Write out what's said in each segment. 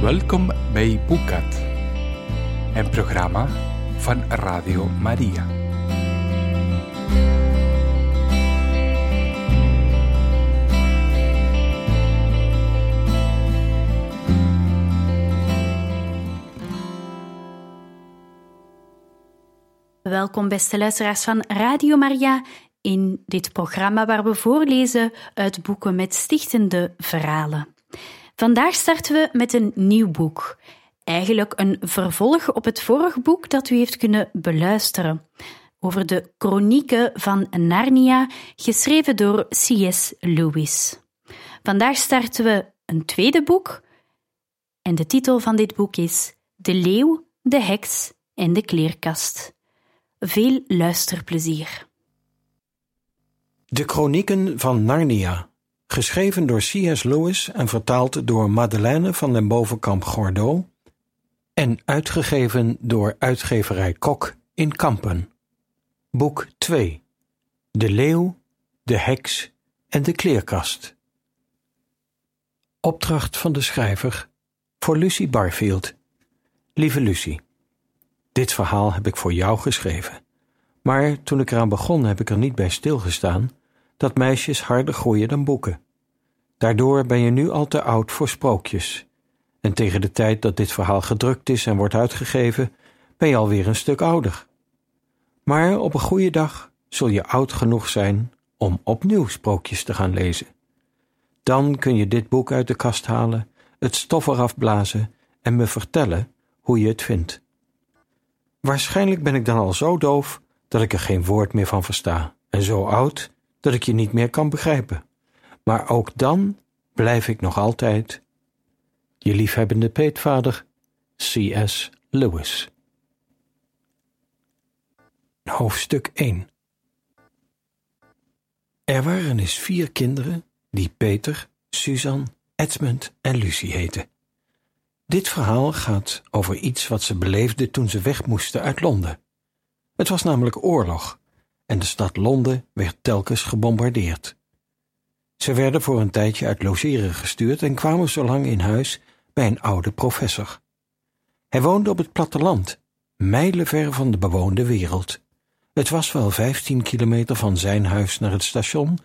Welkom bij Boekat, een programma van Radio Maria. Welkom beste luisteraars van Radio Maria in dit programma waar we voorlezen uit boeken met stichtende verhalen. Vandaag starten we met een nieuw boek. Eigenlijk een vervolg op het vorige boek dat u heeft kunnen beluisteren. Over de Chronieken van Narnia, geschreven door C.S. Lewis. Vandaag starten we een tweede boek. En de titel van dit boek is De leeuw, de heks en de kleerkast. Veel luisterplezier. De Chronieken van Narnia geschreven door C.S. Lewis en vertaald door Madeleine van den Bovenkamp Gordeau en uitgegeven door uitgeverij Kok in Kampen. Boek 2 De leeuw, de heks en de kleerkast. Opdracht van de schrijver voor Lucy Barfield. Lieve Lucy, dit verhaal heb ik voor jou geschreven. Maar toen ik eraan begon heb ik er niet bij stilgestaan dat meisjes harder groeien dan boeken. Daardoor ben je nu al te oud voor sprookjes. En tegen de tijd dat dit verhaal gedrukt is en wordt uitgegeven, ben je alweer een stuk ouder. Maar op een goede dag zul je oud genoeg zijn om opnieuw sprookjes te gaan lezen. Dan kun je dit boek uit de kast halen, het stof eraf blazen en me vertellen hoe je het vindt. Waarschijnlijk ben ik dan al zo doof dat ik er geen woord meer van versta, en zo oud dat ik je niet meer kan begrijpen. Maar ook dan blijf ik nog altijd je liefhebbende peetvader C.S. Lewis. Hoofdstuk 1 Er waren eens vier kinderen die Peter, Suzanne, Edmund en Lucie heten. Dit verhaal gaat over iets wat ze beleefden toen ze weg moesten uit Londen. Het was namelijk oorlog en de stad Londen werd telkens gebombardeerd. Ze werden voor een tijdje uit logeren gestuurd en kwamen zo lang in huis bij een oude professor. Hij woonde op het platteland, mijlenver van de bewoonde wereld. Het was wel vijftien kilometer van zijn huis naar het station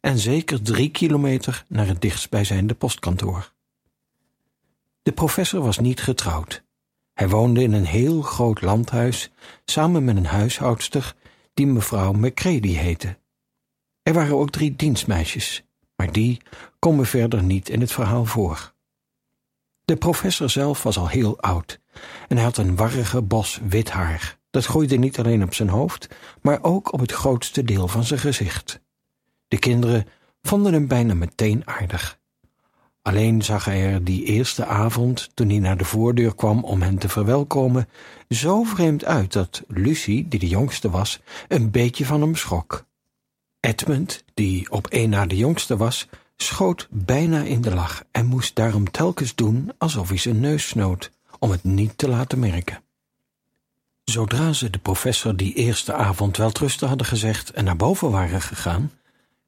en zeker drie kilometer naar het dichtstbijzijnde postkantoor. De professor was niet getrouwd. Hij woonde in een heel groot landhuis samen met een huishoudster die mevrouw McCready heette. Er waren ook drie dienstmeisjes, maar die komen verder niet in het verhaal voor. De professor zelf was al heel oud en hij had een warrige bos wit haar. Dat groeide niet alleen op zijn hoofd, maar ook op het grootste deel van zijn gezicht. De kinderen vonden hem bijna meteen aardig. Alleen zag hij er die eerste avond, toen hij naar de voordeur kwam om hen te verwelkomen, zo vreemd uit dat Lucie, die de jongste was, een beetje van hem schrok. Edmund, die op één na de jongste was, schoot bijna in de lach en moest daarom telkens doen alsof hij zijn neus snoot, om het niet te laten merken. Zodra ze de professor die eerste avond wel trusten hadden gezegd en naar boven waren gegaan,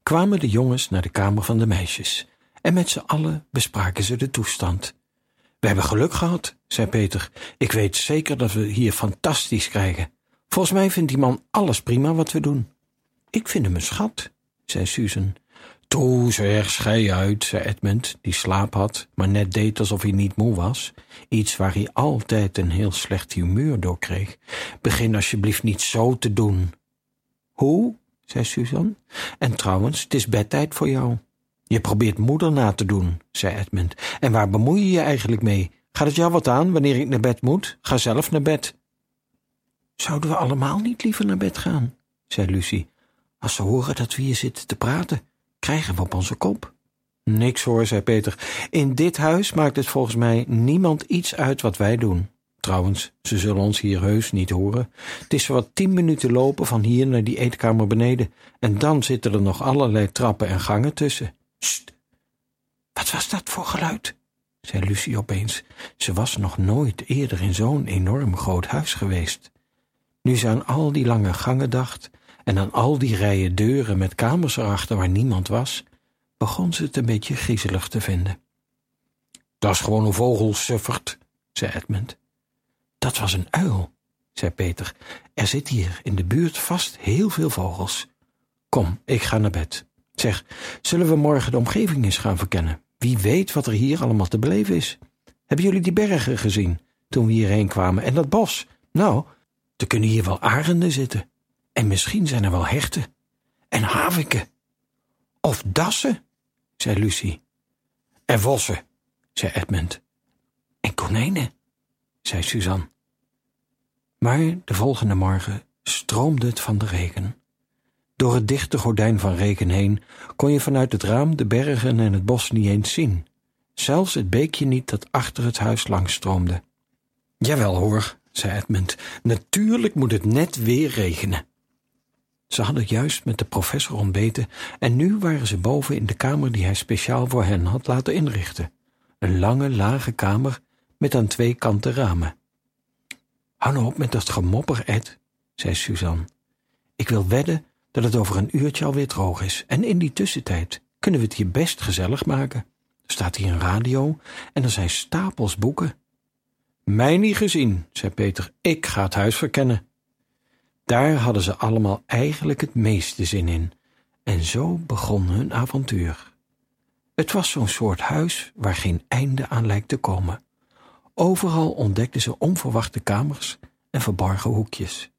kwamen de jongens naar de kamer van de meisjes en met z'n allen bespraken ze de toestand. We hebben geluk gehad, zei Peter. Ik weet zeker dat we hier fantastisch krijgen. Volgens mij vindt die man alles prima wat we doen. Ik vind hem een schat, zei Susan. Toe zeg, schei uit, zei Edmund, die slaap had, maar net deed alsof hij niet moe was. Iets waar hij altijd een heel slecht humeur door kreeg. Begin alsjeblieft niet zo te doen. Hoe? zei Susan. En trouwens, het is bedtijd voor jou. Je probeert moeder na te doen, zei Edmund. En waar bemoei je je eigenlijk mee? Gaat het jou wat aan wanneer ik naar bed moet? Ga zelf naar bed. Zouden we allemaal niet liever naar bed gaan? zei Lucie. Als ze horen dat we hier zitten te praten, krijgen we op onze kop. Niks hoor, zei Peter. In dit huis maakt het volgens mij niemand iets uit wat wij doen. Trouwens, ze zullen ons hier heus niet horen. Het is wat tien minuten lopen van hier naar die eetkamer beneden, en dan zitten er nog allerlei trappen en gangen tussen. Sst, wat was dat voor geluid? zei Lucie opeens. Ze was nog nooit eerder in zo'n enorm groot huis geweest. Nu ze aan al die lange gangen dacht en aan al die rijen deuren met kamers erachter waar niemand was, begon ze het een beetje griezelig te vinden. Dat is gewoon een vogel, suffert, zei Edmund. Dat was een uil, zei Peter. Er zit hier in de buurt vast heel veel vogels. Kom, ik ga naar bed. Zeg, zullen we morgen de omgeving eens gaan verkennen? Wie weet wat er hier allemaal te beleven is. Hebben jullie die bergen gezien toen we hierheen kwamen en dat bos? Nou, er kunnen hier wel arenden zitten. En misschien zijn er wel herten. En haviken. Of dassen, zei Lucie. En vossen, zei Edmund. En konijnen, zei Suzanne. Maar de volgende morgen stroomde het van de regen. Door het dichte gordijn van regen heen kon je vanuit het raam de bergen en het bos niet eens zien. Zelfs het beekje niet dat achter het huis langs stroomde. Jawel hoor, zei Edmund, natuurlijk moet het net weer regenen. Ze hadden juist met de professor ontbeten en nu waren ze boven in de kamer die hij speciaal voor hen had laten inrichten. Een lange, lage kamer met aan twee kanten ramen. Hou nou op met dat gemopper, Ed, zei Suzanne. Ik wil wedden dat het over een uurtje alweer droog is. En in die tussentijd kunnen we het hier best gezellig maken. Er staat hier een radio en er zijn stapels boeken. Mij niet gezien, zei Peter. Ik ga het huis verkennen. Daar hadden ze allemaal eigenlijk het meeste zin in. En zo begon hun avontuur. Het was zo'n soort huis waar geen einde aan lijkt te komen. Overal ontdekten ze onverwachte kamers en verborgen hoekjes.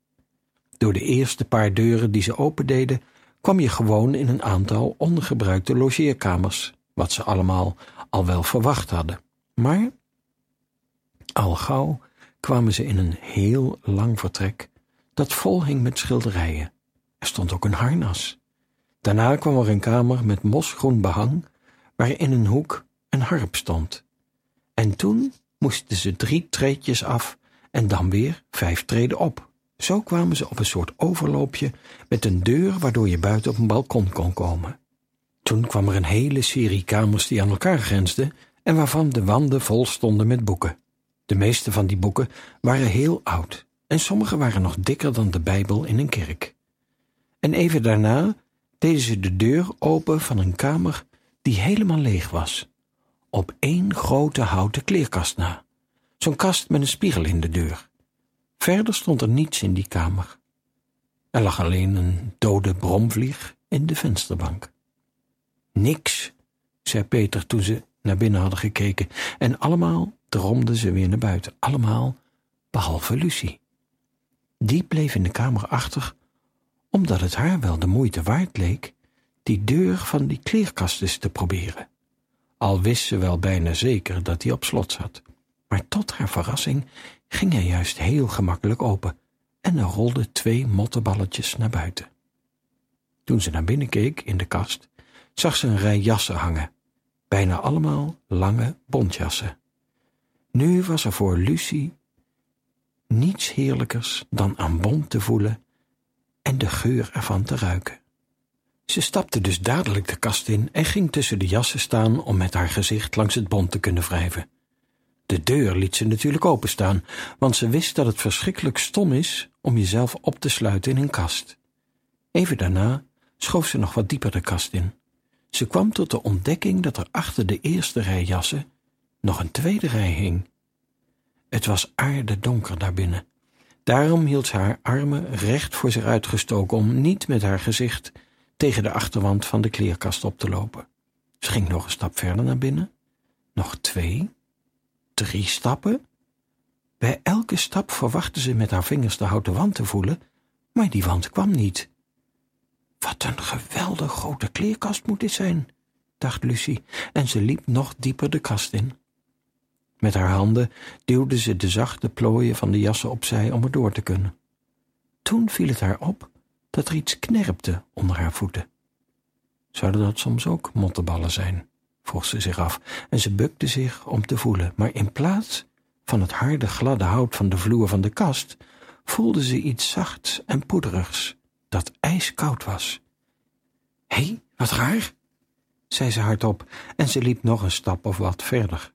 Door de eerste paar deuren die ze opendeden, kwam je gewoon in een aantal ongebruikte logeerkamers, wat ze allemaal al wel verwacht hadden. Maar al gauw kwamen ze in een heel lang vertrek dat vol hing met schilderijen. Er stond ook een harnas. Daarna kwam er een kamer met mosgroen behang, waar in een hoek een harp stond. En toen moesten ze drie treedjes af en dan weer vijf treden op. Zo kwamen ze op een soort overloopje met een deur waardoor je buiten op een balkon kon komen. Toen kwam er een hele serie kamers die aan elkaar grensden en waarvan de wanden vol stonden met boeken. De meeste van die boeken waren heel oud en sommige waren nog dikker dan de Bijbel in een kerk. En even daarna deden ze de deur open van een kamer die helemaal leeg was, op één grote houten kleerkast na. Zo'n kast met een spiegel in de deur. Verder stond er niets in die kamer. Er lag alleen een dode bromvlieg in de vensterbank. Niks, zei Peter toen ze naar binnen hadden gekeken, en allemaal dromden ze weer naar buiten, allemaal behalve Lucie. Die bleef in de kamer achter, omdat het haar wel de moeite waard leek die deur van die kleerkast eens te proberen. Al wist ze wel bijna zeker dat die op slot zat. Maar tot haar verrassing ging hij juist heel gemakkelijk open en er rolden twee mottenballetjes naar buiten. Toen ze naar binnen keek in de kast, zag ze een rij jassen hangen, bijna allemaal lange bontjassen. Nu was er voor Lucie niets heerlijkers dan aan bont te voelen en de geur ervan te ruiken. Ze stapte dus dadelijk de kast in en ging tussen de jassen staan om met haar gezicht langs het bont te kunnen wrijven. De deur liet ze natuurlijk openstaan, want ze wist dat het verschrikkelijk stom is om jezelf op te sluiten in een kast. Even daarna schoof ze nog wat dieper de kast in. Ze kwam tot de ontdekking dat er achter de eerste rij jassen nog een tweede rij hing. Het was aardedonker daarbinnen. Daarom hield ze haar armen recht voor zich uitgestoken om niet met haar gezicht tegen de achterwand van de kleerkast op te lopen. Ze ging nog een stap verder naar binnen, nog twee, drie stappen. Bij elke stap verwachtte ze met haar vingers de houten wand te voelen, maar die wand kwam niet. Wat een geweldig grote kleerkast moet dit zijn, dacht Lucie, en ze liep nog dieper de kast in. Met haar handen duwde ze de zachte plooien van de jassen opzij om er door te kunnen. Toen viel het haar op dat er iets knerpte onder haar voeten. Zouden dat soms ook mottenballen zijn? vroeg ze zich af en ze bukte zich om te voelen, maar in plaats van het harde gladde hout van de vloer van de kast, voelde ze iets zachts en poederigs, dat ijskoud was. Hé, hey, wat raar, zei ze hardop en ze liep nog een stap of wat verder.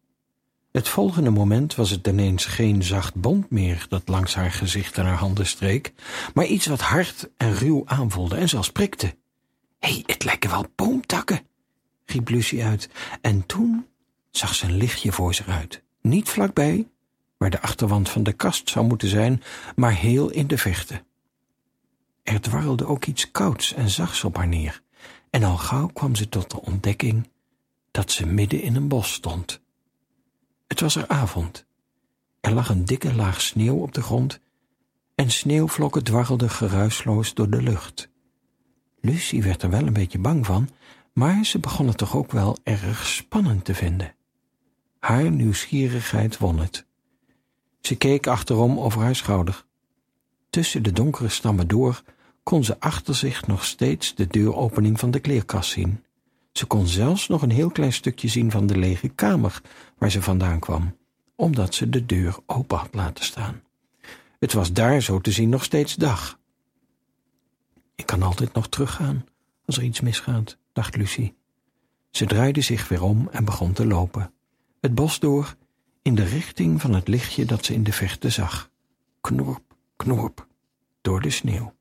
Het volgende moment was het ineens geen zacht bont meer dat langs haar gezicht en haar handen streek, maar iets wat hard en ruw aanvoelde en zelfs prikte. Hé, hey, het lijken wel boomtakken, riep Lucie uit, en toen zag ze een lichtje voor zich uit. Niet vlakbij, waar de achterwand van de kast zou moeten zijn, maar heel in de vechten. Er dwarrelde ook iets kouds en zachts op haar neer, en al gauw kwam ze tot de ontdekking dat ze midden in een bos stond. Het was er avond. Er lag een dikke laag sneeuw op de grond en sneeuwvlokken dwarrelden geruisloos door de lucht. Lucie werd er wel een beetje bang van, maar ze begon het toch ook wel erg spannend te vinden. Haar nieuwsgierigheid won het. Ze keek achterom over haar schouder. Tussen de donkere stammen door kon ze achter zich nog steeds de deuropening van de kleerkast zien. Ze kon zelfs nog een heel klein stukje zien van de lege kamer waar ze vandaan kwam, omdat ze de deur open had laten staan. Het was daar zo te zien nog steeds dag. Ik kan altijd nog teruggaan als er iets misgaat, dacht Lucie. Ze draaide zich weer om en begon te lopen. Het bos door, in de richting van het lichtje dat ze in de verte zag. Knorp, knorp, door de sneeuw.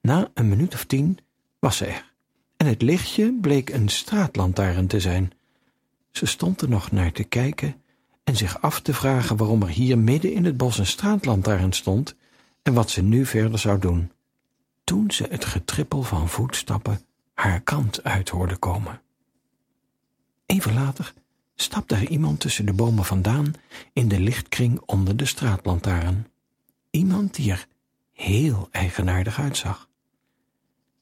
Na een minuut of tien was ze er, en het lichtje bleek een straatlantaarn te zijn. Ze stond er nog naar te kijken en zich af te vragen waarom er hier midden in het bos een straatlantaarn stond en wat ze nu verder zou doen, toen ze het getrippel van voetstappen haar kant uit hoorde komen. Even later stapte er iemand tussen de bomen vandaan in de lichtkring onder de straatlantaarn. Iemand die er heel eigenaardig uitzag.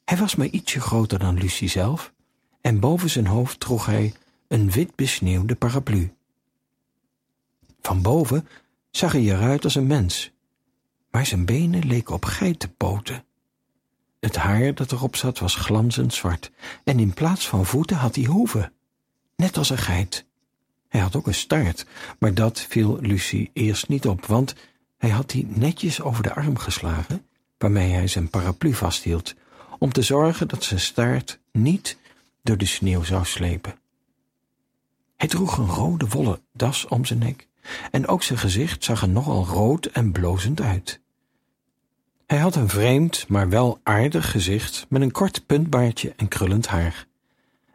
Hij was maar ietsje groter dan Lucie zelf en boven zijn hoofd droeg hij een wit besneeuwde paraplu. Van boven zag hij eruit als een mens, maar zijn benen leken op geitenpoten. Het haar dat erop zat was glanzend zwart en in plaats van voeten had hij hoeven, net als een geit. Hij had ook een staart, maar dat viel Lucie eerst niet op, want hij had die netjes over de arm geslagen, waarmee hij zijn paraplu vasthield, om te zorgen dat zijn staart niet door de sneeuw zou slepen. Hij droeg een rode wollen das om zijn nek en ook zijn gezicht zag er nogal rood en blozend uit. Hij had een vreemd, maar wel aardig gezicht met een kort puntbaardje en krullend haar.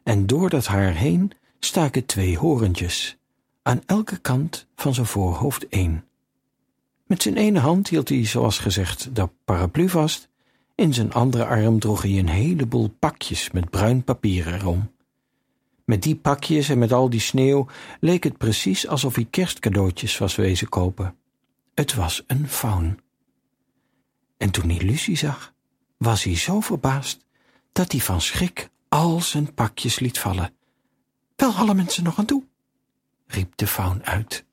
En door dat haar heen staken twee horentjes, aan elke kant van zijn voorhoofd één. Met zijn ene hand hield hij, zoals gezegd, de paraplu vast, in zijn andere arm droeg hij een heleboel pakjes met bruin papier erom. Met die pakjes en met al die sneeuw leek het precies alsof hij kerstcadeautjes was wezen kopen. Het was een faun. En toen hij Lucie zag, was hij zo verbaasd dat hij van schrik al zijn pakjes liet vallen. Wel alle mensen nog aan toe, riep de faun uit.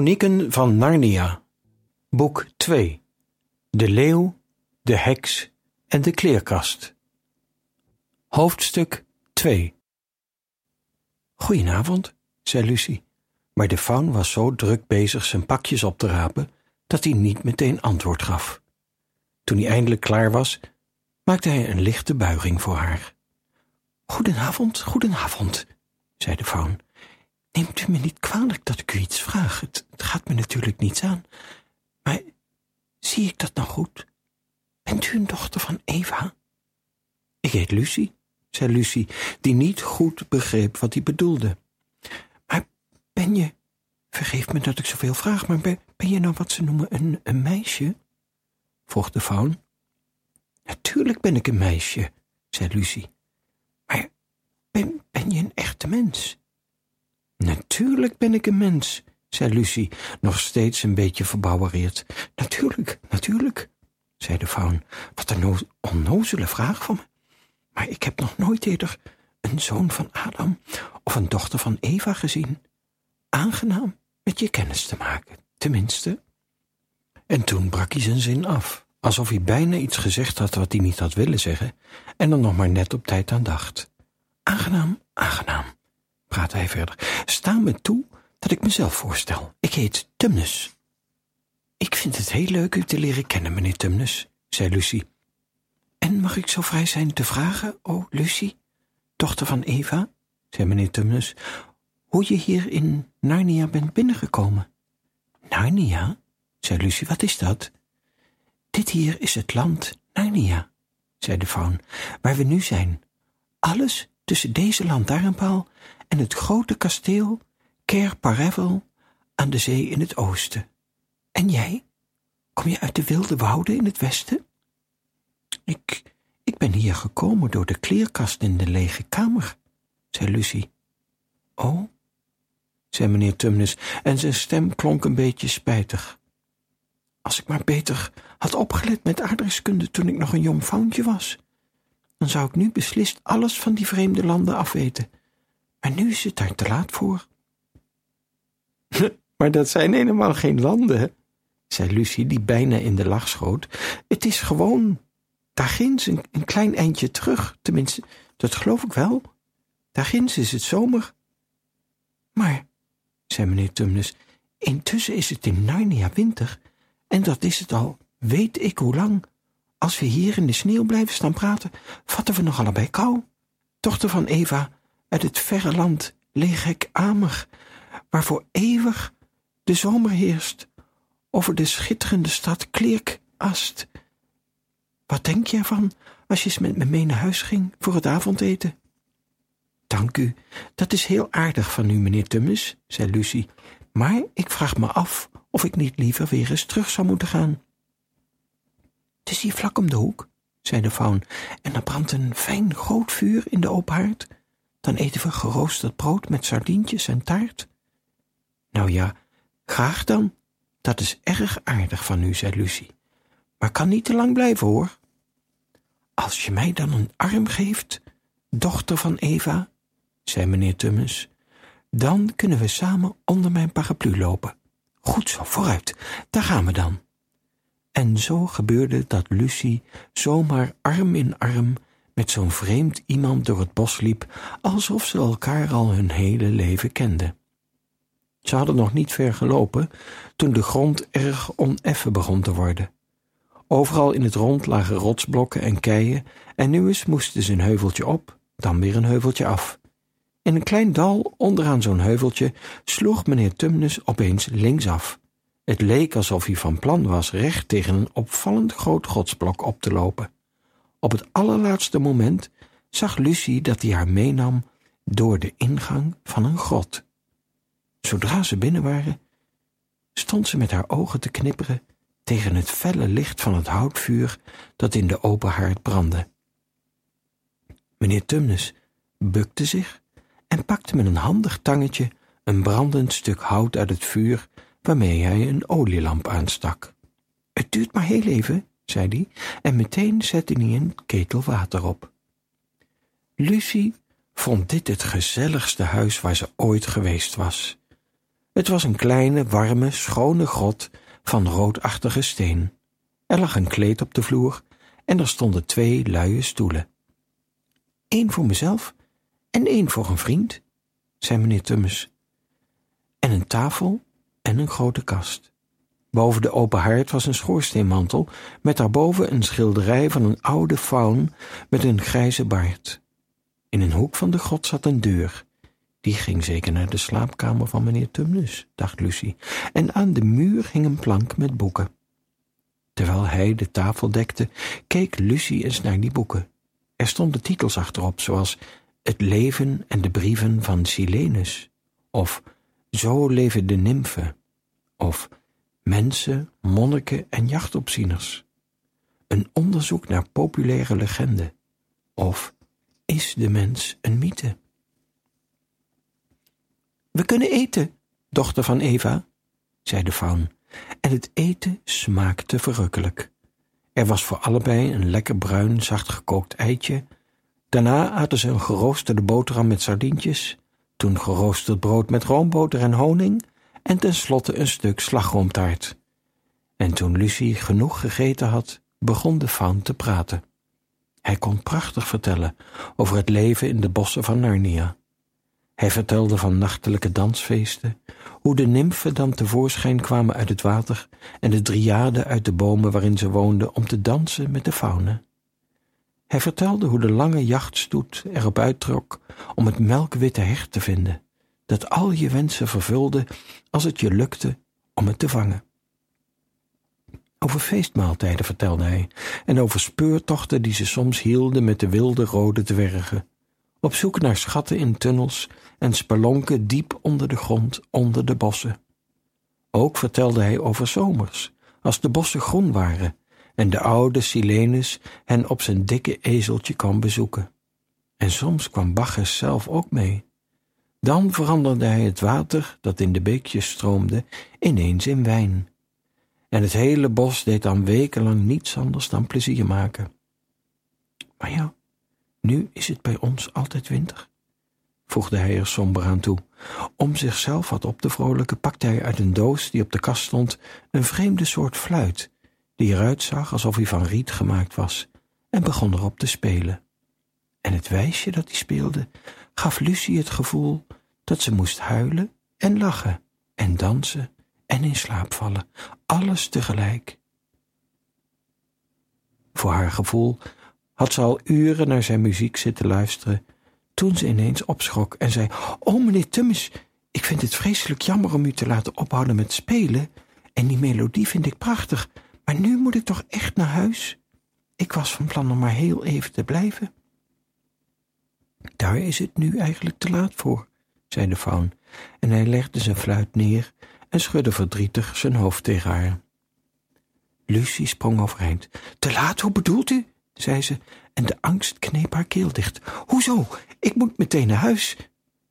Chronieken van Narnia, Boek 2 De Leeuw, de Heks en de Kleerkast. Hoofdstuk 2 Goedenavond, zei Lucie, maar de faun was zo druk bezig zijn pakjes op te rapen dat hij niet meteen antwoord gaf. Toen hij eindelijk klaar was, maakte hij een lichte buiging voor haar. Goedenavond, goedenavond, zei de faun. Neemt u me niet kwalijk dat ik u iets vraag. Het, gaat me natuurlijk niets aan. Maar zie ik dat nou goed? Bent u een dochter van Eva? Ik heet Lucie, zei Lucie, die niet goed begreep wat hij bedoelde. Maar ben je, vergeef me dat ik zoveel vraag, maar ben, je nou wat ze noemen een, meisje? vroeg de faun. Natuurlijk ben ik een meisje, zei Lucie. Maar ben, ben je een echte mens? Natuurlijk ben ik een mens, zei Lucie, nog steeds een beetje verbouwereerd. Natuurlijk, natuurlijk, zei de faun. Wat een onnozele vraag van me. Maar ik heb nog nooit eerder een zoon van Adam of een dochter van Eva gezien. Aangenaam met je kennis te maken, tenminste. En toen brak hij zijn zin af, alsof hij bijna iets gezegd had wat hij niet had willen zeggen, en er nog maar net op tijd aan dacht. Aangenaam, aangenaam praatte hij verder, sta me toe dat ik mezelf voorstel. Ik heet Tumnus. Ik vind het heel leuk u te leren kennen, meneer Tumnus, zei Lucie. En mag ik zo vrij zijn te vragen, o oh, Lucie, dochter van Eva, zei meneer Tumnus, hoe je hier in Narnia bent binnengekomen? Narnia? zei Lucie, wat is dat? Dit hier is het land Narnia, zei de faun, waar we nu zijn. Alles tussen deze lantaarnpaal en het grote kasteel Ker Parevel aan de zee in het oosten. En jij? Kom je uit de wilde wouden in het westen? Ik, ik ben hier gekomen door de kleerkast in de lege kamer, zei Lucie. Oh, zei meneer Tumnus, en zijn stem klonk een beetje spijtig. Als ik maar beter had opgelet met aardrijkskunde toen ik nog een jong fauntje was, dan zou ik nu beslist alles van die vreemde landen afweten maar nu is het daar te laat voor. Maar dat zijn helemaal geen landen, zei Lucie, die bijna in de lach schoot. Het is gewoon daar ginds een, een klein eindje terug, tenminste, dat geloof ik wel. Daar ginds is het zomer. Maar, zei meneer Tumnus, intussen is het in Narnia winter, en dat is het al, weet ik hoe lang. Als we hier in de sneeuw blijven staan praten, vatten we nog allebei kou. Dochter van Eva, uit het verre land leeg ik Amer, waar voor eeuwig de zomer heerst, over de schitterende stad Kleerkast. Wat denk je ervan als je eens met me mee naar huis ging voor het avondeten? Dank u, dat is heel aardig van u, meneer Tummes, zei Lucie, maar ik vraag me af of ik niet liever weer eens terug zou moeten gaan. Het is hier vlak om de hoek, zei de faun, en er brandt een fijn groot vuur in de open haard. Dan eten we geroosterd brood met sardientjes en taart. Nou ja, graag dan. Dat is erg aardig van u, zei Lucie. Maar kan niet te lang blijven, hoor. Als je mij dan een arm geeft, dochter van Eva, zei meneer Tummes, dan kunnen we samen onder mijn paraplu lopen. Goed zo, vooruit, daar gaan we dan. En zo gebeurde dat Lucie zomaar arm in arm met zo'n vreemd iemand door het bos liep, alsof ze elkaar al hun hele leven kenden. Ze hadden nog niet ver gelopen toen de grond erg oneffen begon te worden. Overal in het rond lagen rotsblokken en keien en nu eens moesten ze een heuveltje op, dan weer een heuveltje af. In een klein dal onderaan zo'n heuveltje sloeg meneer Tumnus opeens linksaf. Het leek alsof hij van plan was recht tegen een opvallend groot rotsblok op te lopen. Op het allerlaatste moment zag Lucie dat hij haar meenam door de ingang van een grot. Zodra ze binnen waren, stond ze met haar ogen te knipperen tegen het felle licht van het houtvuur dat in de open haard brandde. Meneer Tumnus bukte zich en pakte met een handig tangetje een brandend stuk hout uit het vuur waarmee hij een olielamp aanstak. Het duurt maar heel even, zei hij, en meteen zette hij een ketel water op. Lucie vond dit het gezelligste huis waar ze ooit geweest was. Het was een kleine, warme, schone grot van roodachtige steen. Er lag een kleed op de vloer en er stonden twee luie stoelen. Eén voor mezelf en één voor een vriend, zei meneer Tummes. En een tafel en een grote kast. Boven de open haard was een schoorsteenmantel met daarboven een schilderij van een oude faun met een grijze baard. In een hoek van de grot zat een deur. Die ging zeker naar de slaapkamer van meneer Tumnus, dacht Lucie, en aan de muur hing een plank met boeken. Terwijl hij de tafel dekte, keek Lucie eens naar die boeken. Er stonden titels achterop, zoals Het leven en de brieven van Silenus, of Zo leven de nymfen, of Mensen, monniken en jachtopzieners. Een onderzoek naar populaire legende, of Is de mens een mythe? We kunnen eten, dochter van Eva, zei de faun, en het eten smaakte verrukkelijk. Er was voor allebei een lekker bruin, zacht gekookt eitje. Daarna aten ze een geroosterde boterham met sardientjes, toen geroosterd brood met roomboter en honing en tenslotte een stuk slagroomtaart. En toen Lucie genoeg gegeten had, begon de faun te praten. Hij kon prachtig vertellen over het leven in de bossen van Narnia. Hij vertelde van nachtelijke dansfeesten, hoe de nymfen dan tevoorschijn kwamen uit het water en de dryaden uit de bomen waarin ze woonden om te dansen met de faune. Hij vertelde hoe de lange jachtstoet erop uittrok om het melkwitte hert te vinden, dat al je wensen vervulde als het je lukte om het te vangen. Over feestmaaltijden vertelde hij en over speurtochten die ze soms hielden met de wilde rode dwergen, op zoek naar schatten in tunnels en spelonken diep onder de grond, onder de bossen. Ook vertelde hij over zomers, als de bossen groen waren en de oude Silenus hen op zijn dikke ezeltje kwam bezoeken. En soms kwam Bacchus zelf ook mee. Dan veranderde hij het water dat in de beekjes stroomde ineens in wijn. En het hele bos deed dan wekenlang niets anders dan plezier maken. Maar ja, nu is het bij ons altijd winter, voegde hij er somber aan toe. Om zichzelf wat op te vrolijken pakte hij uit een doos die op de kast stond een vreemde soort fluit, die eruit zag alsof hij van riet gemaakt was, en begon erop te spelen. En het wijsje dat hij speelde gaf Lucie het gevoel dat ze moest huilen en lachen en dansen en in slaap vallen, alles tegelijk. Voor haar gevoel had ze al uren naar zijn muziek zitten luisteren, toen ze ineens opschrok en zei, Oh, meneer Tummes, ik vind het vreselijk jammer om u te laten ophouden met spelen, en die melodie vind ik prachtig, maar nu moet ik toch echt naar huis? Ik was van plan om maar heel even te blijven. Daar is het nu eigenlijk te laat voor, zei de faun, en hij legde zijn fluit neer en schudde verdrietig zijn hoofd tegen haar. Lucie sprong overeind. Te laat, hoe bedoelt u? zei ze, en de angst kneep haar keel dicht. Hoezo? Ik moet meteen naar huis.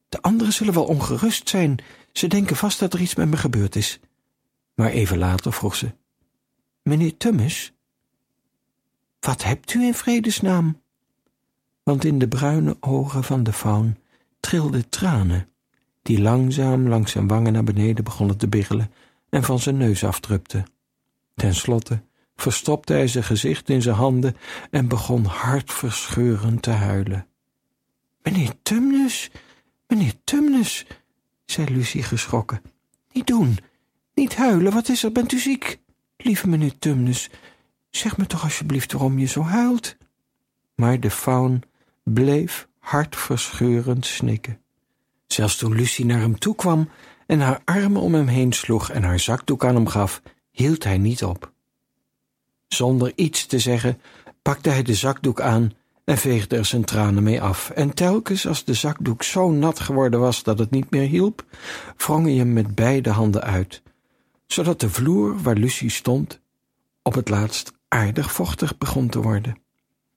De anderen zullen wel ongerust zijn. Ze denken vast dat er iets met me gebeurd is. Maar even later vroeg ze: Meneer Tummes, wat hebt u in vredesnaam? Want in de bruine ogen van de faun trilden tranen, die langzaam langs zijn wangen naar beneden begonnen te biggelen en van zijn neus afdrupten. Ten slotte verstopte hij zijn gezicht in zijn handen en begon hartverscheurend te huilen. Meneer Tumnus, meneer Tumnus, zei Lucie geschrokken. Niet doen, niet huilen, wat is er, bent u ziek? Lieve meneer Tumnus, zeg me toch alsjeblieft waarom je zo huilt. Maar de faun bleef hartverscheurend snikken. Zelfs toen Lucie naar hem toe kwam en haar armen om hem heen sloeg en haar zakdoek aan hem gaf, hield hij niet op. Zonder iets te zeggen pakte hij de zakdoek aan en veegde er zijn tranen mee af. En telkens als de zakdoek zo nat geworden was dat het niet meer hielp, wrong hij hem met beide handen uit, zodat de vloer waar Lucie stond op het laatst aardig vochtig begon te worden.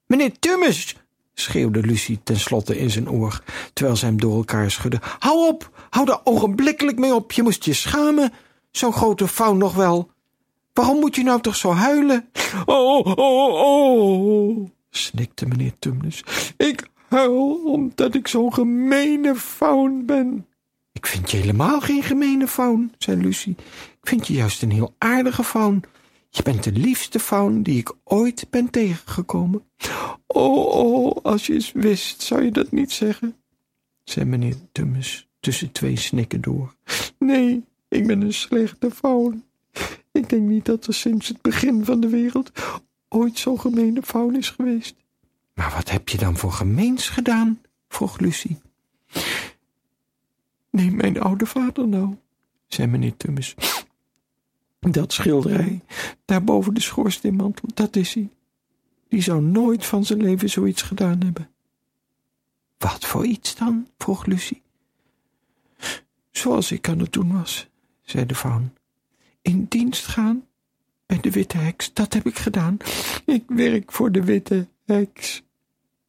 Meneer Tummes, schreeuwde Lucie tenslotte in zijn oor, terwijl ze hem door elkaar schudde. Hou op, hou daar ogenblikkelijk mee op, je moest je schamen. Zo'n grote fout nog wel. Waarom moet je nou toch zo huilen? Oh, oh, oh, oh, snikte meneer Tumnus. Ik huil omdat ik zo'n gemene faun ben. Ik vind je helemaal geen gemene faun, zei Lucie. Ik vind je juist een heel aardige faun. Je bent de liefste faun die ik ooit ben tegengekomen. Oh, oh, als je eens wist, zou je dat niet zeggen? zei meneer Tummes tussen twee snikken door. Nee, ik ben een slechte faun. Ik denk niet dat er sinds het begin van de wereld ooit zo'n gemene faun is geweest. Maar wat heb je dan voor gemeens gedaan? vroeg Lucie. Neem mijn oude vader nou, zei meneer Tummes. Dat schilderij, daar boven de schoorsteenmantel, dat is hij. Die zou nooit van zijn leven zoiets gedaan hebben. Wat voor iets dan? vroeg Lucie. Zoals ik aan het doen was, zei de faun. In dienst gaan bij de witte heks, dat heb ik gedaan. Ik werk voor de witte heks.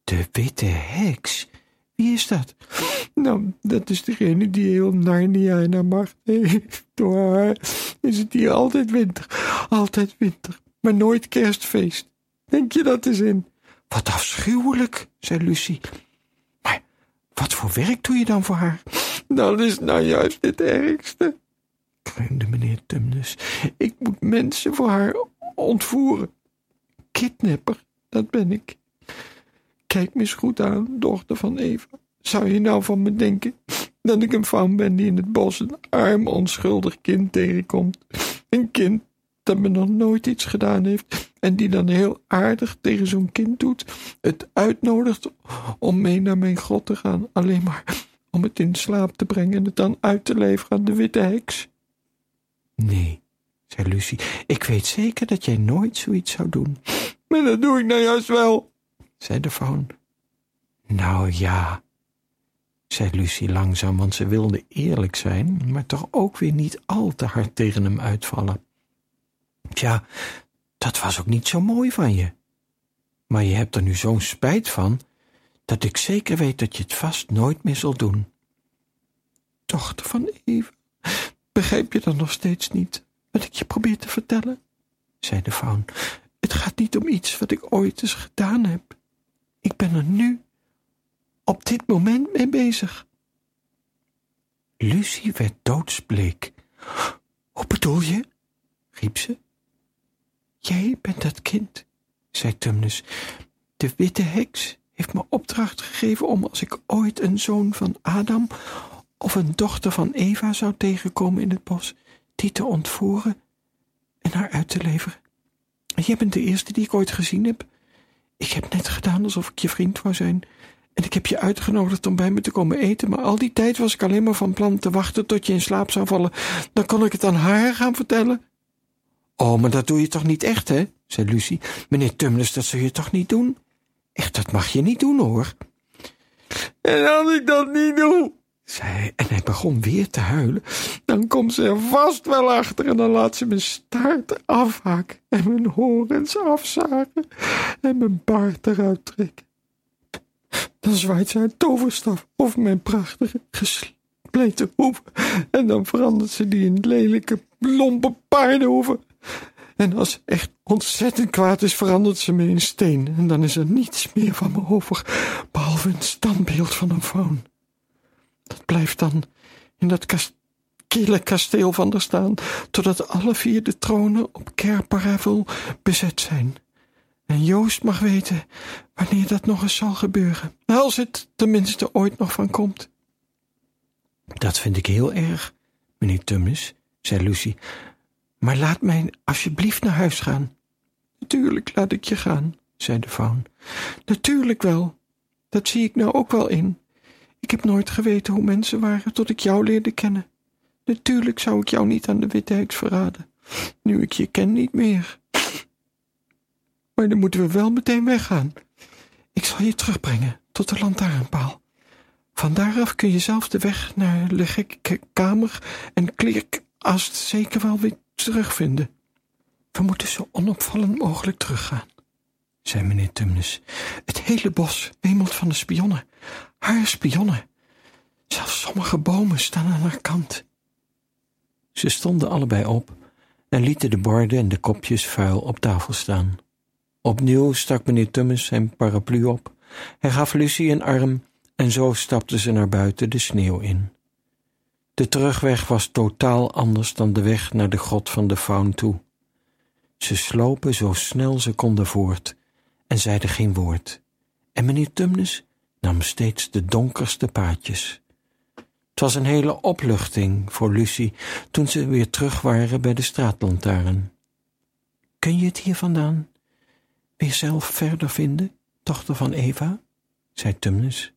De witte heks? Wie is dat? Nou, dat is degene die heel Narnia in haar macht heeft. Door haar is het hier altijd winter. Altijd winter. Maar nooit kerstfeest. Denk je dat eens in? Wat afschuwelijk, zei Lucie. Maar wat voor werk doe je dan voor haar? Dat is nou juist het ergste, kreunde meneer Tumnus. Ik moet mensen voor haar ontvoeren. Kidnapper, dat ben ik. Kijk me eens goed aan, dochter van Eva. Zou je nou van me denken dat ik een faun ben die in het bos een arm, onschuldig kind tegenkomt? Een kind dat me nog nooit iets gedaan heeft en die dan heel aardig tegen zo'n kind doet, het uitnodigt om mee naar mijn grot te gaan, alleen maar om het in slaap te brengen en het dan uit te leveren aan de witte heks? Nee, zei Lucie, ik weet zeker dat jij nooit zoiets zou doen. Maar dat doe ik nou juist wel, zei de faun. Nou ja, zei Lucie langzaam, want ze wilde eerlijk zijn, maar toch ook weer niet al te hard tegen hem uitvallen. Tja, dat was ook niet zo mooi van je. Maar je hebt er nu zo'n spijt van, dat ik zeker weet dat je het vast nooit meer zult doen. Dochter van Eva, begrijp je dan nog steeds niet wat ik je probeer te vertellen? zei de faun. Het gaat niet om iets wat ik ooit eens gedaan heb. Ik ben er nu, op dit moment, mee bezig. Lucie werd doodsbleek. Hoe bedoel je? riep ze. Jij bent dat kind, zei Tumnus. De witte heks heeft me opdracht gegeven om als ik ooit een zoon van Adam of een dochter van Eva zou tegenkomen in het bos, die te ontvoeren en haar uit te leveren. Jij bent de eerste die ik ooit gezien heb. Ik heb net gedaan alsof ik je vriend wou zijn. En ik heb je uitgenodigd om bij me te komen eten, maar al die tijd was ik alleen maar van plan te wachten tot je in slaap zou vallen. Dan kon ik het aan haar gaan vertellen. Oh, maar dat doe je toch niet echt, hè? zei Lucie. Meneer Tumnus, dat zul je toch niet doen? Echt, dat mag je niet doen, hoor. En als ik dat niet doe, en hij begon weer te huilen, dan komt ze er vast wel achter en dan laat ze mijn staart afhaken en mijn horens afzagen en mijn baard eruit trekken. Dan zwaait ze haar toverstaf over mijn prachtige gespleten hoeven en dan verandert ze die in lelijke, lompe paardenhoeven. En als ze echt ontzettend kwaad is, verandert ze me in steen. En dan is er niets meer van me over, behalve een standbeeld van een faun. Dat blijft dan in dat kast kille kasteel van er staan, totdat alle vier de tronen op Kerparavel bezet zijn. En Joost mag weten wanneer dat nog eens zal gebeuren, als het tenminste ooit nog van komt. Dat vind ik heel erg, meneer Tummis, zei Lucie, maar laat mij alsjeblieft naar huis gaan. Natuurlijk laat ik je gaan, zei de faun. Natuurlijk wel, dat zie ik nou ook wel in. Ik heb nooit geweten hoe mensen waren tot ik jou leerde kennen. Natuurlijk zou ik jou niet aan de witte heks verraden, nu ik je ken niet meer. Maar dan moeten we wel meteen weggaan. Ik zal je terugbrengen tot de lantaarnpaal. Van daaraf kun je zelf de weg naar de kamer en kleerkast zeker wel weer terugvinden. We moeten zo onopvallend mogelijk teruggaan, zei meneer Tumnus. Het hele bos wemelt van de spionnen, haar spionnen. Zelfs sommige bomen staan aan haar kant. Ze stonden allebei op en lieten de borden en de kopjes vuil op tafel staan. Opnieuw stak meneer Tummes zijn paraplu op. Hij gaf Lucie een arm en zo stapten ze naar buiten de sneeuw in. De terugweg was totaal anders dan de weg naar de grot van de faun toe. Ze slopen zo snel ze konden voort en zeiden geen woord. En meneer Tumnus nam steeds de donkerste paadjes. Het was een hele opluchting voor Lucie toen ze weer terug waren bij de straatlantaarn. Kun je het hier vandaan weer zelf verder vinden, dochter van Eva? zei Tumnus.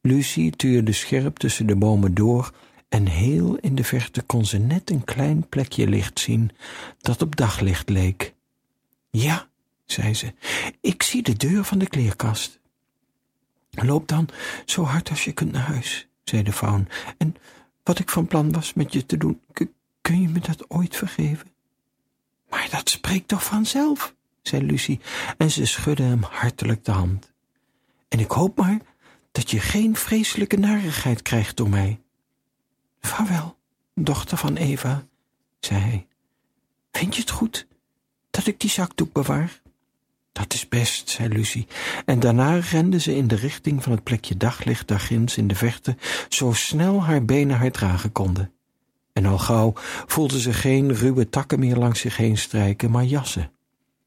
Lucie tuurde scherp tussen de bomen door en heel in de verte kon ze net een klein plekje licht zien dat op daglicht leek. Ja, zei ze, ik zie de deur van de kleerkast. Loop dan zo hard als je kunt naar huis, zei de faun, en wat ik van plan was met je te doen, kun je me dat ooit vergeven? Maar dat spreekt toch vanzelf, zei Lucie, en ze schudde hem hartelijk de hand. En ik hoop maar dat je geen vreselijke narigheid krijgt door mij. Vaarwel, dochter van Eva, zei hij. Vind je het goed dat ik die zakdoek bewaar? Dat is best, zei Lucie, en daarna rende ze in de richting van het plekje daglicht daar ginds in de verte, zo snel haar benen haar dragen konden. En al gauw voelde ze geen ruwe takken meer langs zich heen strijken, maar jassen.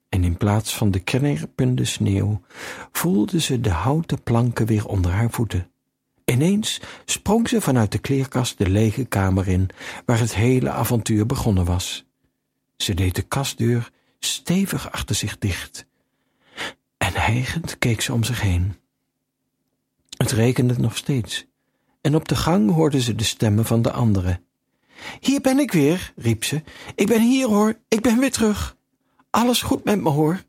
En in plaats van de knerpende sneeuw voelde ze de houten planken weer onder haar voeten. Ineens sprong ze vanuit de kleerkast de lege kamer in, waar het hele avontuur begonnen was. Ze deed de kastdeur stevig achter zich dicht. En keek ze om zich heen. Het rekende nog steeds, en op de gang hoorde ze de stemmen van de anderen. Hier ben ik weer, riep ze. Ik ben hier hoor, ik ben weer terug. Alles goed met me hoor.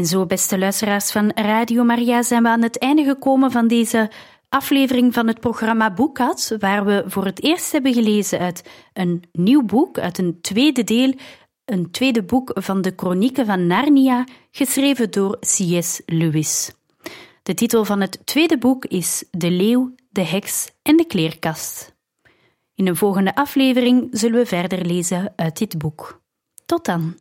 En zo, beste luisteraars van Radio Maria, zijn we aan het einde gekomen van deze aflevering van het programma Boekad, waar we voor het eerst hebben gelezen uit een nieuw boek, uit een tweede deel een tweede boek van de Chronieken van Narnia, geschreven door C.S. Lewis. De titel van het tweede boek is De leeuw, de heks en de kleerkast. In een volgende aflevering zullen we verder lezen uit dit boek. Tot dan.